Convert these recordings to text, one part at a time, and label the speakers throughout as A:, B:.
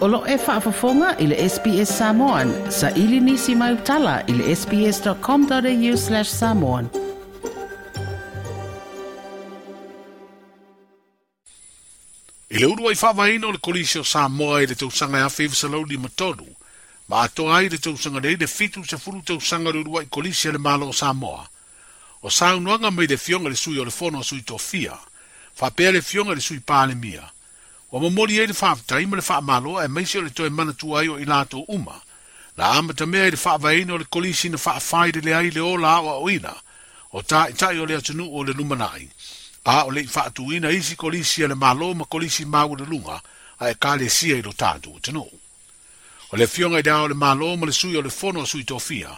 A: Olo e whaafafonga i le SPS Samoan. Sa ili nisi mai utala i le sps.com.au slash samoan. I le urua i whawaina o le kolisi o Samoa i le tausanga e a fewe salau ni matonu. Ma ato ai le tausanga nei le fitu sa furu tausanga urua i kolisi le malo o Samoa. O saunuanga mai le fionga le sui o le fono a sui tofia. Fapea le fionga le sui pāle mia. Fapea le fionga le sui pāle mia. Wa mamori e le whaafitai ma le whaamalo e meisi o le toi mana tu ai o i lato uma. La ama ta mea i le whaavaino le kolisi na whaafai le ai le o la awa o ina. O ta i tai o le atunu o le lumanai. A o le i whaatu ina isi kolisi a le malo ma kolisi mau le lunga a e kale sia i lo tatu o tenu. O le fionga i dao le malo ma le sui o le fono a sui tofia.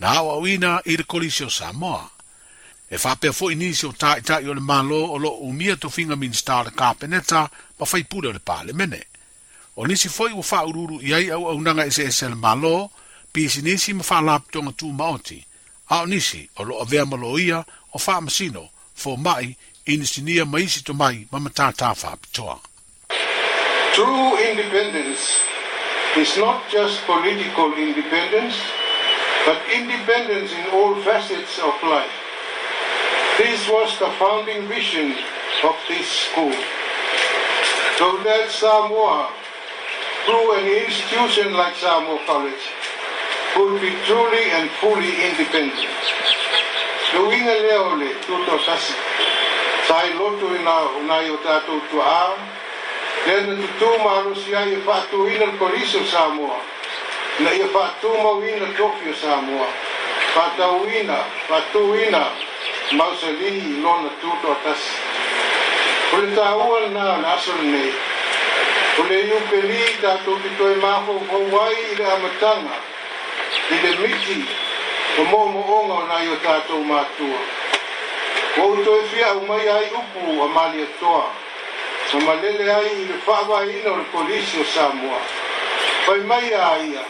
A: Na awa o ina i le kolisi o Samoa. e fo tā tā le malo o lo umia to finga min kāpeneta le pāle mene. O foi ururu au au nanga ese ese le malo, pi lap tonga tū maoti, a o nisi o lo malo ia o masino, fo mai, to mai ma
B: True independence is not just political independence, but independence in all facets of life. This was the founding vision of this school. So that Samoa, through an institution like Samoa College, could be truly and fully independent. Luina leole tuto sasi. Sai lotu ina unai o tatu tu a. then tu tu marusia i fatu ina koriso Samoa. Na i fatu mau ina Tokyo Samoa. Fatu ina, fatu ina, mausolihi i lona tutoatasi o le tāua lenā o le aso lenei o le iupelī tatou fitoe mahouhou ai i le amataga i le miti o moomooga ona i o tatou matua ou toe fiaʻu mai ai upu a maliatoa ma malele ai i le faavaiina o le polisi o samoa fai mai a ia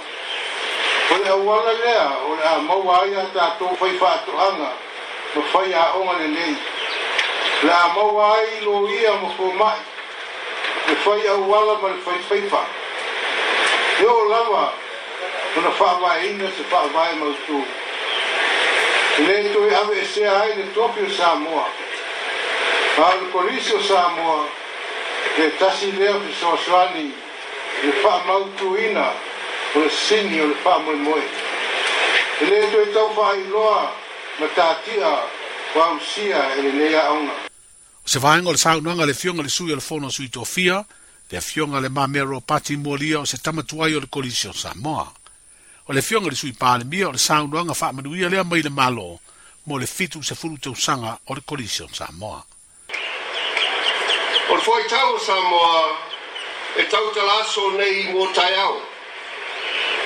B: o le auala lea o le a maua ai a tatou faifaatoʻaga ma fai a onga le nei. La mau ai lo ia ma fo mai. Ma fai a wala ma le fai fai fa. Te o lawa, kuna faa wai ina se faa wai ma utu. Ne tu e ave e sea ai le topi o Samoa. Pa al polisi o Samoa, te tasi leo ki soa swani, le faa mau tu ina, o le sini o le faa moe moe. Ne tu e tau faa iloa, ma tātia wāusia e le lea aunga. O se
A: vāenga le sāunanga le fionga le sui o le fono sui tofia, le fionga le mamero pati mua o se tamatuai o le kolisio Samoa. O le fionga le sui pāle mia o le sāunanga whaamanuia lea mai le malo, mo le fitu se furu te usanga o le kolisio Samoa.
B: O le fōi tau o Samoa, e tau te laso nei mō tai au.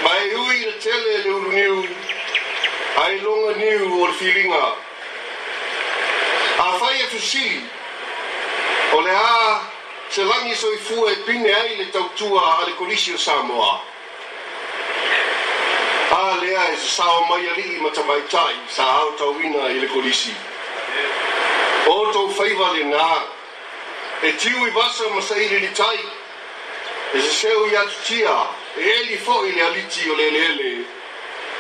B: Mai hui le tele le uruniu, niu o le filinga. A whai e tu si, o le a se langi so i fua e pine ai le tautua a le kolisio Samoa. A le a e se sao mai ali i matamai tai sa au tau wina i le kolisi. O tau whaiva le nga, e tiu i basa masaili li tai, e se seo i atu tia, e eli fo i le aliti o le le le le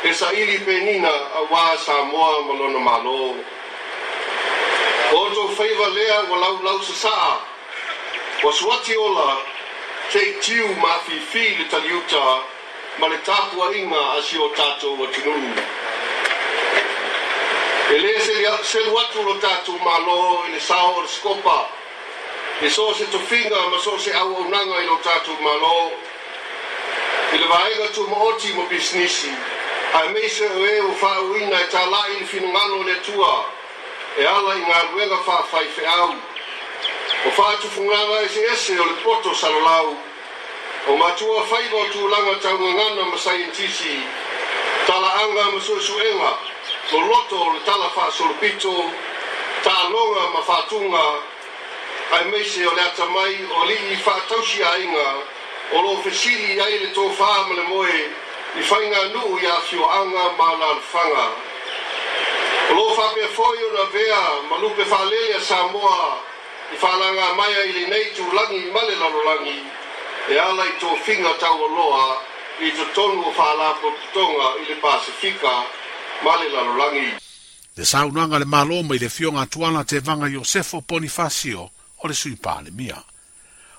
B: e sa ili penina a wā sa moa malona malo. O to feiva lea wa lau lau sa saa, wa suati ola te tiu ma fi fi le taliuta ma le tapua inga a si o tato wa tinunu. E le se luatu lo tato malo e le sao o e le skopa, e so se to finga ma so se au au nanga i lo tato malo, e le vaenga tu mooti mo bisnisi, ai mei se o e o whāuina e tā lai i whinu ngano le tua, e ala i ngā ruenga whāwhai whi au. O whātufu ngā e se ese o le poto salalau, o mātua whaiva o tū langa tau ngā ngana ma sai tala anga ma su su ewa, lo loto o le tala wha sorpito, tā longa ma whātunga, ai mei se o le atamai o li i whātausi a inga, o lo fesiri ai le tō whāma le moe, i whainga nu i awhio anga mā nāna whanga. O lo whape whoi o na vea, ma lupe whalele a Samoa, i whananga mai a li nei tū langi male lano langi, e ala i tō whinga tau aloha, i tō tonu o whalapo tonga i le Pasifika, male lano langi.
A: Le saunanga le maloma i le fionga tuana te vanga Iosefo Bonifacio, o le sui pāle mia.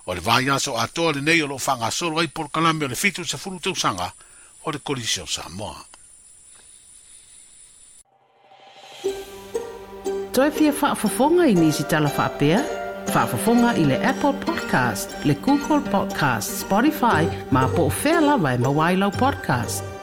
A: O le vāiaso atoa le nei lo whanga soro ai por kalame o le fitu se furu te usanga, o le kolisio Samoa. Toi fia whaafafonga i nisi tala whaapea? Whaafafonga i le Apple Podcast, le Google Podcast, Spotify, ma po o whea lawa e mawailau podcast.